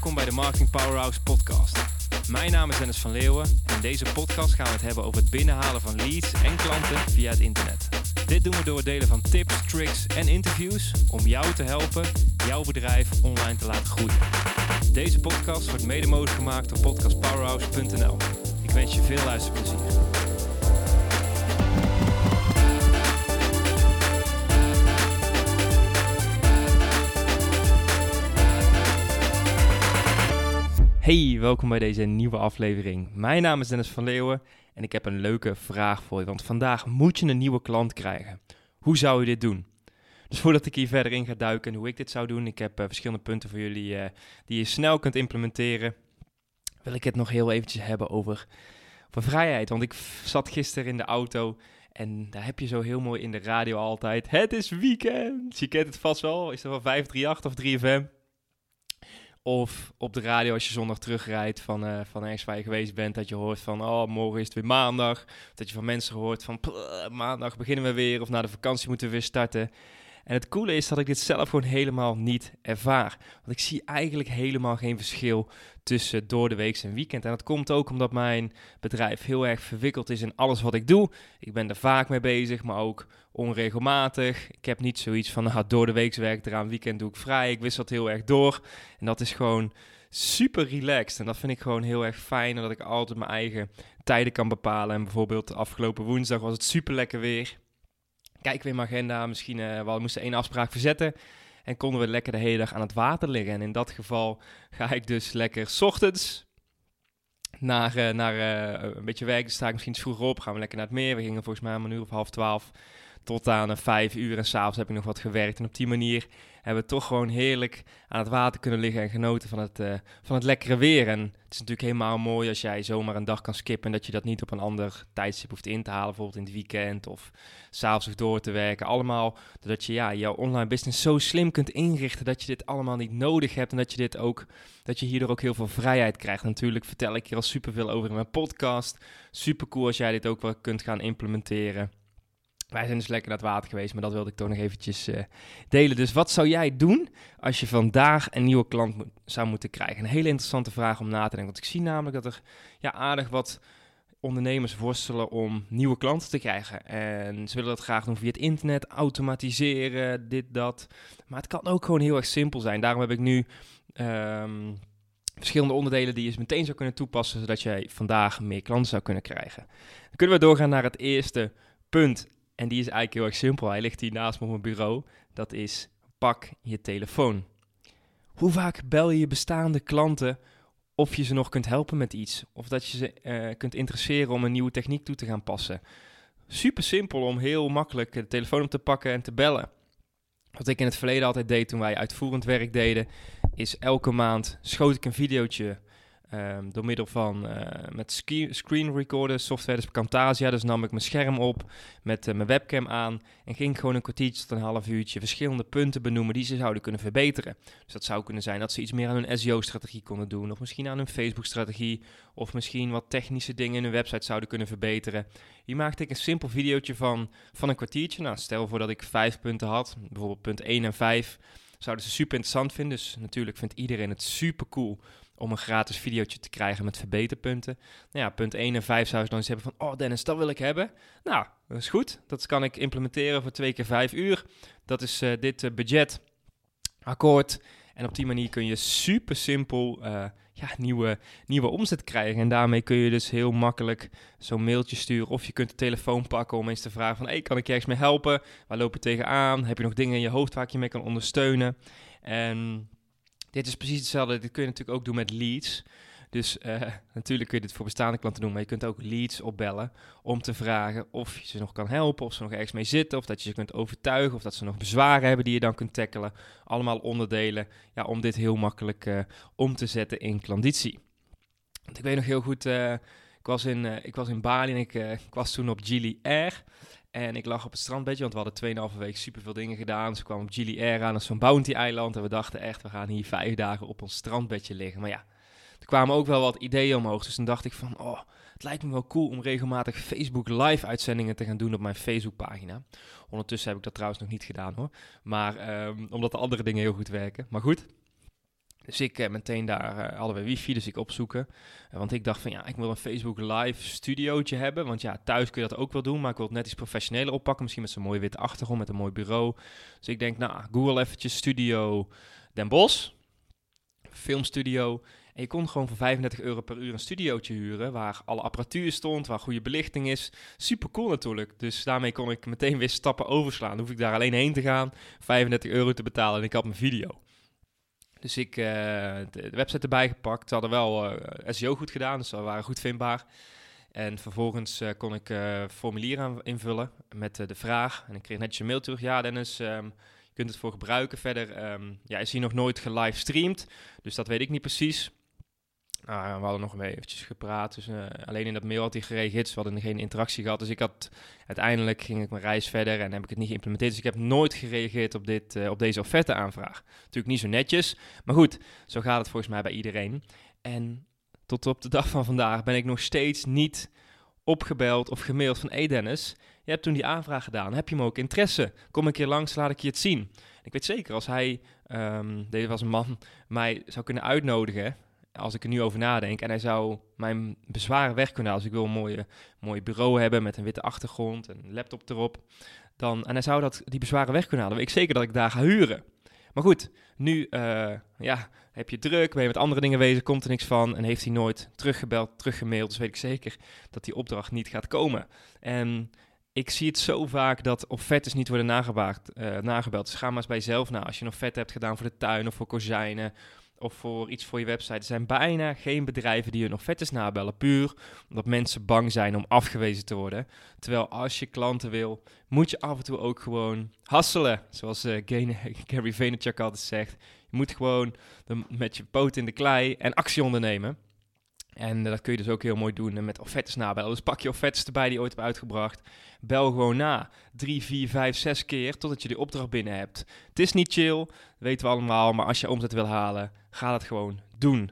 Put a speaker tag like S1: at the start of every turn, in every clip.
S1: Welkom bij de Marketing Powerhouse podcast. Mijn naam is Dennis van Leeuwen en in deze podcast gaan we het hebben over het binnenhalen van leads en klanten via het internet. Dit doen we door het delen van tips, tricks en interviews om jou te helpen jouw bedrijf online te laten groeien. Deze podcast wordt mede mogelijk gemaakt door podcastpowerhouse.nl. Ik wens je veel luisterplezier. Hey, welkom bij deze nieuwe aflevering. Mijn naam is Dennis van Leeuwen en ik heb een leuke vraag voor je. Want vandaag moet je een nieuwe klant krijgen. Hoe zou je dit doen? Dus voordat ik hier verder in ga duiken en hoe ik dit zou doen, ik heb uh, verschillende punten voor jullie uh, die je snel kunt implementeren. Wil ik het nog heel eventjes hebben over, over vrijheid. Want ik zat gisteren in de auto en daar heb je zo heel mooi in de radio altijd. Het is weekend. Je kent het vast wel. Is dat wel 538 of 3FM? Of op de radio als je zondag terugrijdt van, uh, van ergens waar je geweest bent. Dat je hoort van, oh, morgen is het weer maandag. Dat je van mensen hoort van, maandag beginnen we weer. Of na de vakantie moeten we weer starten. En het coole is dat ik dit zelf gewoon helemaal niet ervaar. Want ik zie eigenlijk helemaal geen verschil tussen door de week en weekend. En dat komt ook omdat mijn bedrijf heel erg verwikkeld is in alles wat ik doe. Ik ben er vaak mee bezig, maar ook onregelmatig. Ik heb niet zoiets van, nou, door de week werk eraan, weekend doe ik vrij. Ik wissel het heel erg door. En dat is gewoon super relaxed. En dat vind ik gewoon heel erg fijn, dat ik altijd mijn eigen tijden kan bepalen. En bijvoorbeeld afgelopen woensdag was het super lekker weer. Kijk weer mijn agenda, misschien uh, we moesten één afspraak verzetten. En konden we lekker de hele dag aan het water liggen. En in dat geval ga ik dus lekker s ochtends naar, uh, naar uh, een beetje werk. Dan sta ik misschien vroeger op. Gaan we lekker naar het meer. We gingen volgens mij om een uur of half twaalf tot aan vijf uur. En s'avonds heb ik nog wat gewerkt. En op die manier hebben we toch gewoon heerlijk aan het water kunnen liggen en genoten van het, uh, van het lekkere weer. En het is natuurlijk helemaal mooi als jij zomaar een dag kan skippen en dat je dat niet op een ander tijdstip hoeft in te halen, bijvoorbeeld in het weekend of s'avonds of door te werken. Allemaal doordat je ja, jouw online business zo slim kunt inrichten dat je dit allemaal niet nodig hebt en dat je dit ook, dat je hierdoor ook heel veel vrijheid krijgt. Natuurlijk vertel ik hier al superveel over in mijn podcast. Super cool als jij dit ook wel kunt gaan implementeren. Wij zijn dus lekker naar het water geweest, maar dat wilde ik toch nog eventjes uh, delen. Dus wat zou jij doen als je vandaag een nieuwe klant zou moeten krijgen? Een hele interessante vraag om na te denken. Want ik zie namelijk dat er ja, aardig wat ondernemers worstelen om nieuwe klanten te krijgen. En ze willen dat graag doen via het internet, automatiseren, dit, dat. Maar het kan ook gewoon heel erg simpel zijn. Daarom heb ik nu um, verschillende onderdelen die je meteen zou kunnen toepassen, zodat jij vandaag meer klanten zou kunnen krijgen. Dan kunnen we doorgaan naar het eerste punt. En die is eigenlijk heel erg simpel. Hij ligt hier naast me op mijn bureau. Dat is pak je telefoon. Hoe vaak bel je je bestaande klanten of je ze nog kunt helpen met iets? Of dat je ze uh, kunt interesseren om een nieuwe techniek toe te gaan passen? Super simpel om heel makkelijk de telefoon op te pakken en te bellen. Wat ik in het verleden altijd deed toen wij uitvoerend werk deden, is elke maand schoot ik een videootje Um, door middel van uh, met screen recorder software, dus Camtasia. Dus nam ik mijn scherm op met uh, mijn webcam aan en ging gewoon een kwartiertje tot een half uurtje verschillende punten benoemen die ze zouden kunnen verbeteren. Dus dat zou kunnen zijn dat ze iets meer aan hun SEO-strategie konden doen, of misschien aan hun Facebook-strategie, of misschien wat technische dingen in hun website zouden kunnen verbeteren. Hier maakte ik een simpel videootje van, van een kwartiertje. Nou, stel voor dat ik vijf punten had, bijvoorbeeld punt 1 en 5 zouden ze super interessant vinden. Dus natuurlijk vindt iedereen het super cool om een gratis videootje te krijgen met verbeterpunten. Nou ja, punt 1 en 5 zou ze dan eens hebben van, oh Dennis, dat wil ik hebben. Nou, dat is goed. Dat kan ik implementeren voor twee keer 5 uur. Dat is uh, dit uh, budget akkoord. En op die manier kun je super simpel uh, ja, nieuwe, nieuwe omzet krijgen. En daarmee kun je dus heel makkelijk zo'n mailtje sturen. Of je kunt de telefoon pakken om eens te vragen van... Hey, kan ik je ergens mee helpen? Waar loop je tegenaan? Heb je nog dingen in je hoofd waar ik je mee kan ondersteunen? En dit is precies hetzelfde. Dit kun je natuurlijk ook doen met leads. Dus uh, natuurlijk kun je dit voor bestaande klanten doen, maar je kunt ook leads opbellen om te vragen of je ze nog kan helpen, of ze nog ergens mee zitten, of dat je ze kunt overtuigen, of dat ze nog bezwaren hebben die je dan kunt tackelen. Allemaal onderdelen ja, om dit heel makkelijk uh, om te zetten in klanditie. Want ik weet nog heel goed, uh, ik, was in, ik was in Bali en ik, ik was toen op Gili Air. En ik lag op het strandbedje, want we hadden 2,5 week superveel dingen gedaan. Ze kwamen op Air aan, dat zo'n bounty-eiland. En we dachten echt, we gaan hier vijf dagen op ons strandbedje liggen. Maar ja, er kwamen ook wel wat ideeën omhoog. Dus toen dacht ik van, oh, het lijkt me wel cool om regelmatig Facebook live uitzendingen te gaan doen op mijn Facebookpagina. Ondertussen heb ik dat trouwens nog niet gedaan hoor. Maar um, omdat de andere dingen heel goed werken. Maar goed, Dus ik meteen daar hadden we wifi, dus ik opzoeken. want ik dacht van ja, ik wil een Facebook Live studiootje hebben. Want ja, thuis kun je dat ook wel doen, maar ik wil het net iets professioneler oppakken. Misschien met zo'n mooie witte achtergrond, met een mooi bureau. Dus ik denk, nou, Google eventjes Studio Den Bosch, filmstudio. En je kon gewoon voor 35 euro per uur een studiootje huren, waar alle apparatuur stond, waar goede belichting is. Super cool natuurlijk. Dus daarmee kon ik meteen weer stappen overslaan. Dan hoef ik daar alleen heen te gaan, 35 euro te betalen en ik had mijn video. Dus ik uh, de website erbij gepakt. Ze hadden wel uh, SEO goed gedaan, dus ze waren goed vindbaar. En vervolgens uh, kon ik formulieren invullen met de vraag. En ik kreeg netjes een mail terug. Ja, Dennis, um, je kunt het voor gebruiken. Verder um, ja, is hier nog nooit gelivestreamd, dus dat weet ik niet precies. Nou, we hadden nog mee eventjes gepraat. Dus uh, alleen in dat mail had hij gereageerd. Dus we hadden geen interactie gehad. Dus ik had uiteindelijk ging ik mijn reis verder en heb ik het niet geïmplementeerd. Dus ik heb nooit gereageerd op, dit, uh, op deze offerte aanvraag. Natuurlijk niet zo netjes. Maar goed, zo gaat het volgens mij bij iedereen. En tot op de dag van vandaag ben ik nog steeds niet opgebeld of gemaild van... Hey Dennis, je hebt toen die aanvraag gedaan. Heb je hem ook interesse? Kom een keer langs, laat ik je het zien. Ik weet zeker, als hij, um, deze was een man, mij zou kunnen uitnodigen als ik er nu over nadenk. En hij zou mijn bezwaren weg kunnen halen. Als ik wil een mooie, mooie bureau hebben met een witte achtergrond en een laptop erop. Dan, en hij zou dat, die bezwaren weg kunnen halen. Weet ik zeker dat ik daar ga huren. Maar goed, nu uh, ja, heb je druk, ben je met andere dingen bezig, komt er niks van. En heeft hij nooit teruggebeld, teruggemaild. Dus weet ik zeker dat die opdracht niet gaat komen. En ik zie het zo vaak dat offertes niet worden nagebaard, uh, nagebeld. Dus ga maar eens bij jezelf na. Als je een offerte hebt gedaan voor de tuin of voor kozijnen of voor iets voor je website. Er zijn bijna geen bedrijven die hun offertes nabellen. Puur omdat mensen bang zijn om afgewezen te worden. Terwijl als je klanten wil, moet je af en toe ook gewoon hasselen. Zoals uh, Gary Vaynerchuk altijd zegt. Je moet gewoon met je poot in de klei en actie ondernemen. En dat kun je dus ook heel mooi doen met offertes nabellen. Dus pak je offertes erbij die je ooit hebt uitgebracht. Bel gewoon na. Drie, vier, vijf, zes keer totdat je die opdracht binnen hebt. Het is niet chill, weten we allemaal. Maar als je omzet wil halen, ga dat gewoon doen.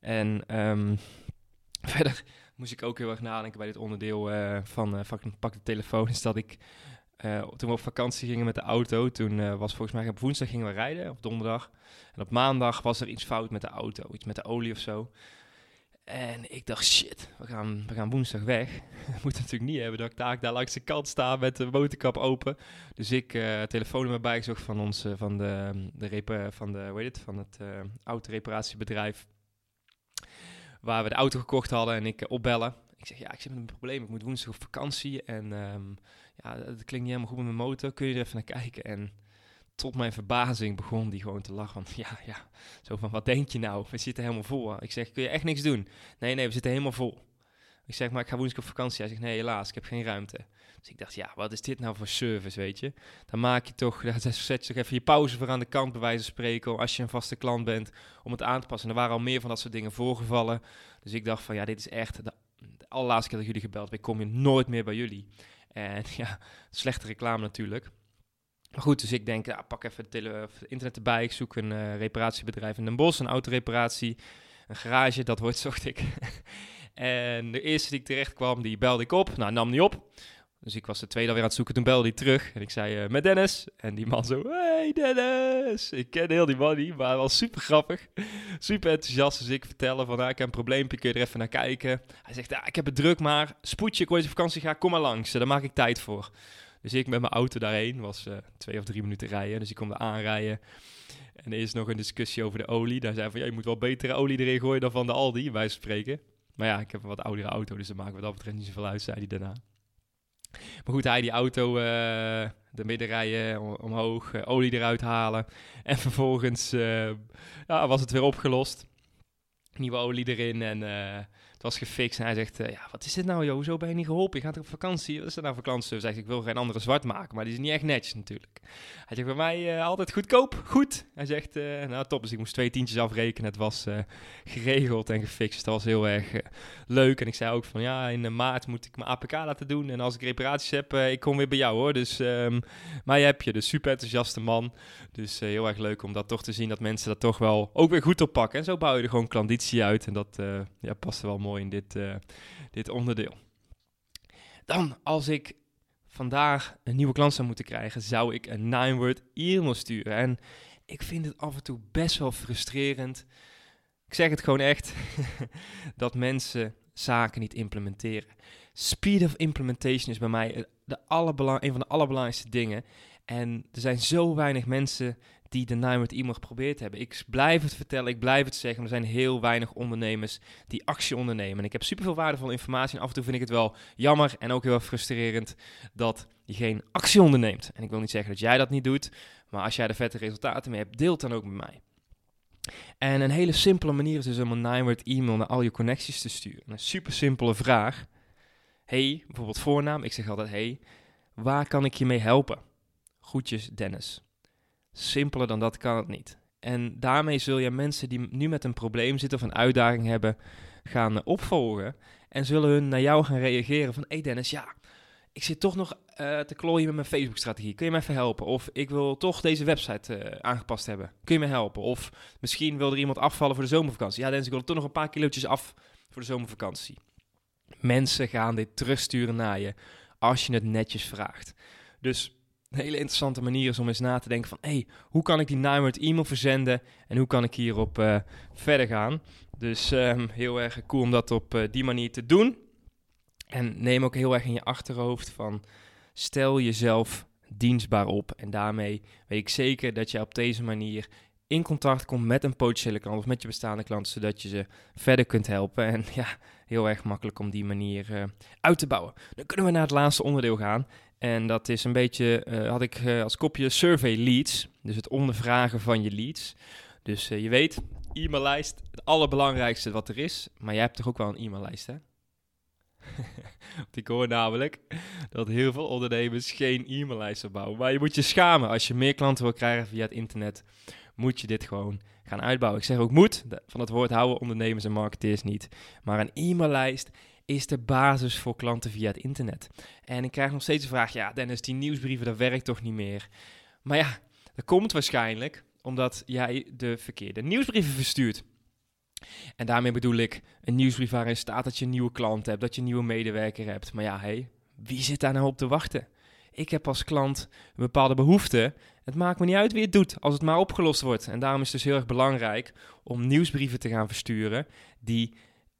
S1: En um, verder moest ik ook heel erg nadenken bij dit onderdeel uh, van, uh, pak de telefoon. Is dat ik uh, toen we op vakantie gingen met de auto, toen was volgens mij op woensdag gingen we rijden, op donderdag. En op maandag was er iets fout met de auto, iets met de olie of zo. En ik dacht, shit, we gaan, we gaan woensdag weg. moet natuurlijk niet hebben dat ik daar, daar langs de kant sta met de motorkap open. Dus ik uh, telefoonnummer bijgezocht van ons, uh, van de, de, repa van de, hoe heet het, van het uh, autoreparatiebedrijf. Waar we de auto gekocht hadden en ik opbellen. Ik zeg, ja, ik zit met een probleem. Ik moet woensdag op vakantie en um, ja, dat klinkt niet helemaal goed met mijn motor. Kun je er even naar kijken? En tot mijn verbazing begon die gewoon te lachen. Ja, ja, zo van, wat denk je nou? We zitten helemaal vol. Ik zeg, kun je echt niks doen? Nee, nee, we zitten helemaal vol. Ik zeg, maar ik ga woensdag op vakantie. Hij zegt, nee, helaas, ik heb geen ruimte. Dus ik dacht, ja, wat is dit nou voor service, weet je? Dan maak je toch, dan zet je toch even je pauze voor aan de kant, bij wijze van spreken, als je een vaste klant bent, om het aan te passen. En er waren al meer van dat soort dingen voorgevallen. Dus ik dacht van, ja, dit is echt de, de allerlaatste keer dat jullie gebeld Ik kom je nooit meer bij jullie. En ja, slechte reclame natuurlijk. Goed, dus ik denk, ja, pak even internet erbij. Ik zoek een uh, reparatiebedrijf in Den Bosch, een autoreparatie, een garage, dat wordt, zocht ik. en de eerste die ik terecht kwam, die belde ik op. Nou, nam niet op. Dus ik was de tweede alweer aan het zoeken, toen belde hij terug. En ik zei, uh, met Dennis. En die man zo, hey Dennis. Ik ken heel die man niet, maar was super grappig. Super enthousiast. Dus ik vertellen van, nou, ik heb een probleempje, kun je er even naar kijken. Hij zegt, ja, ik heb het druk, maar spoedje, ik ooit op vakantie ga, kom maar langs. Daar maak ik tijd voor. Dus ik met mijn auto daarheen, was uh, twee of drie minuten rijden. Dus ik kom er aanrijden. En er is nog een discussie over de olie. Daar zei van, ja, je moet wel betere olie erin gooien dan van de Aldi, wij spreken. Maar ja, ik heb een wat oudere auto, dus dan maken we dat betreft niet zoveel uit, zei hij daarna. Maar goed, hij die auto uh, de midden rijden, omhoog, uh, olie eruit halen. En vervolgens ja, was het weer opgelost. Nieuwe olie erin en het was gefixt en hij zegt, uh, ja, wat is dit nou joh, zo ben je niet geholpen, je gaat op vakantie, wat is dat nou voor klantservice? Hij zegt, ik wil geen andere zwart maken, maar die is niet echt netjes natuurlijk. Hij zegt, bij mij uh, altijd goedkoop, goed. Hij zegt, uh, nou top, dus ik moest twee tientjes afrekenen, het was geregeld en gefixt, dat was heel erg leuk. En ik zei ook van, ja, in maart moet ik mijn APK laten doen en als ik reparaties heb, ik kom weer bij jou hoor. Dus, maar je hebt je, dus super enthousiaste man. Dus heel erg leuk om dat toch te zien, dat mensen dat toch wel ook weer goed oppakken. En zo bouw je er gewoon klanditie uit en dat ja, past wel mooi in dit, uh, dit onderdeel. Dan, als ik vandaag een nieuwe klant zou moeten krijgen, zou ik een nine-word e-mail sturen. En ik vind het af en toe best wel frustrerend. Ik zeg het gewoon echt, dat mensen zaken niet implementeren. Speed of implementation is bij mij de een van de allerbelangrijkste dingen. En er zijn zo weinig mensen die de Nine e-mail geprobeerd hebben. Ik blijf het vertellen, ik blijf het zeggen. Er zijn heel weinig ondernemers die actie ondernemen. En ik heb superveel waardevolle informatie. En af en toe vind ik het wel jammer en ook heel frustrerend dat je geen actie onderneemt. En ik wil niet zeggen dat jij dat niet doet. Maar als jij er vette resultaten mee hebt, deel het dan ook met mij. En een hele simpele manier is dus om een nine e-mail naar al je connecties te sturen. Een super simpele vraag. Hey, bijvoorbeeld voornaam. Ik zeg altijd hey, waar kan ik je mee helpen? Groetjes Dennis. Simpeler dan dat kan het niet. En daarmee zul je mensen die nu met een probleem zitten of een uitdaging hebben, gaan opvolgen. En zullen hun naar jou gaan reageren van, hey Dennis, ja, ik zit toch nog uh, te klooien met mijn Facebook-strategie. Kun je me even helpen? Of ik wil toch deze website uh, aangepast hebben. Kun je me helpen? Of misschien wil er iemand afvallen voor de zomervakantie. Ja, Dennis, ik wil toch nog een paar kilootjes af voor de zomervakantie. Mensen gaan dit terugsturen naar je als je het netjes vraagt. Dus een hele interessante manier is om eens na te denken van... hey, hoe kan ik die Nijmerd e-mail verzenden en hoe kan ik hierop uh, verder gaan? Dus um, heel erg cool om dat op uh, die manier te doen. En neem ook heel erg in je achterhoofd van... stel jezelf dienstbaar op. En daarmee weet ik zeker dat je op deze manier in contact komt met een potentiële klant of met je bestaande klanten, zodat je ze verder kunt helpen. En ja, heel erg makkelijk om die manier uh, uit te bouwen. Dan kunnen we naar het laatste onderdeel gaan. En dat is een beetje, uh, had ik uh, als kopje survey leads. Dus het ondervragen van je leads. Dus je weet, e-maillijst, het allerbelangrijkste wat er is. Maar jij hebt toch ook wel een e-maillijst, hè? Ik hoor namelijk dat heel veel ondernemers geen e-maillijst bouwen. Maar je moet je schamen als je meer klanten wil krijgen via het internet moet je dit gewoon gaan uitbouwen. Ik zeg ook moet, van het woord houden ondernemers en marketeers niet. Maar een e-maillijst is de basis voor klanten via het internet. En ik krijg nog steeds de vraag, ja Dennis, die nieuwsbrieven, dat werkt toch niet meer? Maar ja, dat komt waarschijnlijk omdat jij de verkeerde nieuwsbrieven verstuurt. En daarmee bedoel ik een nieuwsbrief waarin staat dat je een nieuwe klant hebt, dat je een nieuwe medewerker hebt. Maar ja, hey, wie zit daar nou op te wachten? Ik heb als klant een bepaalde behoefte. Het maakt me niet uit wie het doet, als het maar opgelost wordt. En daarom is het dus heel erg belangrijk om nieuwsbrieven te gaan versturen die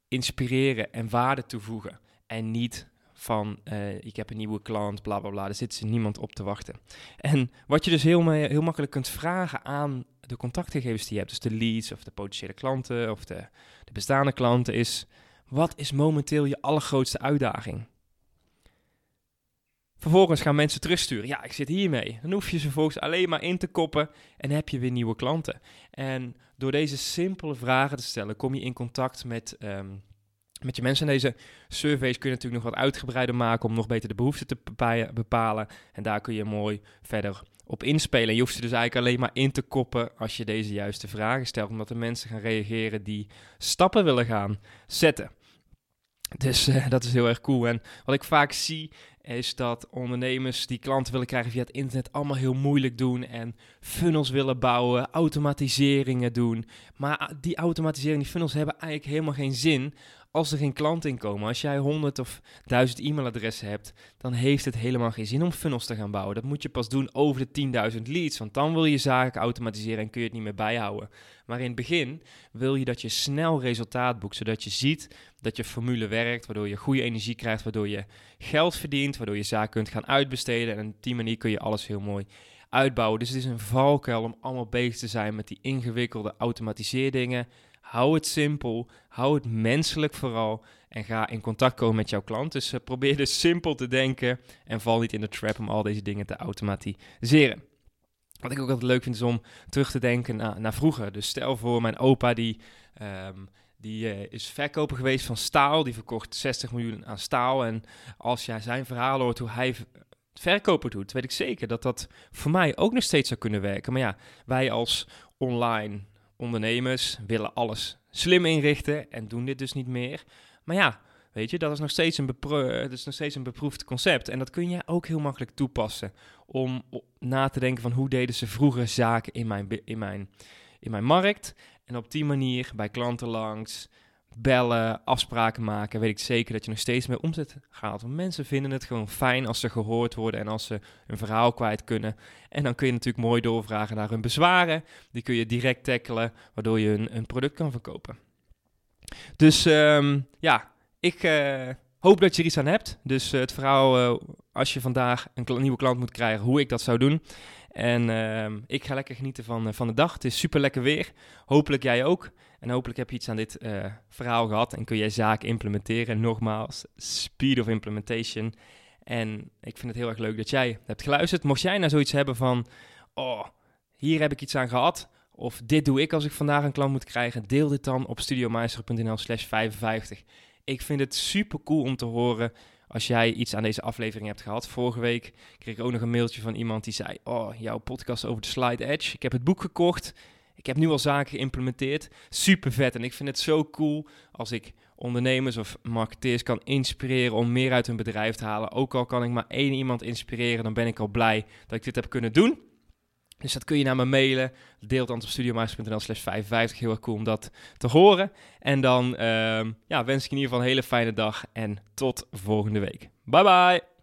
S1: inspireren en waarde toevoegen. En niet van uh, ik heb een nieuwe klant, bla bla bla. Er zit niemand op te wachten. En wat je dus heel, heel makkelijk kunt vragen aan de contactgegevens die je hebt, dus de leads of de potentiële klanten of de, de bestaande klanten, is wat is momenteel je allergrootste uitdaging? Vervolgens gaan mensen terugsturen. Ja, ik zit hiermee. Dan hoef je ze vervolgens alleen maar in te koppen en heb je weer nieuwe klanten. En door deze simpele vragen te stellen, kom je in contact met, um, met je mensen. En deze surveys kun je natuurlijk nog wat uitgebreider maken om nog beter de behoeften te bepalen. En daar kun je mooi verder op inspelen. En je hoeft ze dus eigenlijk alleen maar in te koppen als je deze juiste vragen stelt. Omdat de mensen gaan reageren die stappen willen gaan zetten. Dus uh, dat is heel erg cool. En wat ik vaak zie is dat ondernemers die klanten willen krijgen via het internet allemaal heel moeilijk doen en funnels willen bouwen, automatiseringen doen. Maar die automatisering, die funnels hebben eigenlijk helemaal geen zin als er geen klanten in komen. Als jij 100 of 1000 e-mailadressen hebt, dan heeft het helemaal geen zin om funnels te gaan bouwen. Dat moet je pas doen over de 10.000 leads, want dan wil je zaken automatiseren en kun je het niet meer bijhouden. Maar in het begin wil je dat je snel resultaat boekt, zodat je ziet dat je formule werkt, waardoor je goede energie krijgt, waardoor je geld verdient, waardoor je zaken kunt gaan uitbesteden. En op die manier kun je alles heel mooi uitbouwen. Dus het is een valkuil om allemaal bezig te zijn met die ingewikkelde automatiseerdingen. Hou het simpel, hou het menselijk vooral en ga in contact komen met jouw klant. Dus uh, probeer dus simpel te denken en val niet in de trap om al deze dingen te automatiseren. Wat ik ook altijd leuk vind is om terug te denken naar, vroeger. Dus stel voor mijn opa die, um, die uh, is verkoper geweest van staal. Die verkocht 60 miljoen aan staal. En als jij zijn verhaal hoort hoe hij verkoper doet, weet ik zeker dat dat voor mij ook nog steeds zou kunnen werken. Maar ja, wij als online ondernemers willen alles slim inrichten en doen dit dus niet meer. Maar ja, weet je, dat is nog steeds een, dat is nog steeds een beproefd concept. En dat kun je ook heel makkelijk toepassen om na te denken van hoe deden ze vroeger zaken in mijn, in mijn, in mijn markt. En op die manier bij klanten langs bellen, afspraken maken, weet ik zeker dat je nog steeds meer omzet gaat. Want mensen vinden het gewoon fijn als ze gehoord worden en als ze een verhaal kwijt kunnen. En dan kun je natuurlijk mooi doorvragen naar hun bezwaren. Die kun je direct tackelen, waardoor je een, product kan verkopen. Dus um, ja, ik uh, hoop dat je er iets aan hebt. Dus uh, het verhaal, uh, als je vandaag een nieuwe klant moet krijgen, hoe ik dat zou doen. En uh, ik ga lekker genieten van, van de dag. Het is super lekker weer. Hopelijk jij ook. En hopelijk heb je iets aan dit verhaal gehad en kun jij zaken implementeren. Nogmaals, speed of implementation. En ik vind het heel erg leuk dat jij hebt geluisterd. Mocht jij nou zoiets hebben van, oh, hier heb ik iets aan gehad of dit doe ik als ik vandaag een klant moet krijgen, deel dit dan op studiomeister.nl slash 55. Ik vind het super cool om te horen als jij iets aan deze aflevering hebt gehad. Vorige week kreeg ik ook nog een mailtje van iemand die zei, oh, jouw podcast over de Slide Edge. Ik heb het boek gekocht. Ik heb nu al zaken geïmplementeerd. Super vet. En ik vind het zo cool als ik ondernemers of marketeers kan inspireren om meer uit hun bedrijf te halen. Ook al kan ik maar één iemand inspireren, dan ben ik al blij dat ik dit heb kunnen doen. Dus dat kun je naar me mailen. Deel dan op slash 55. Heel erg cool om dat te horen. En dan uh, ja, wens ik in ieder geval een hele fijne dag en tot volgende week. Bye bye!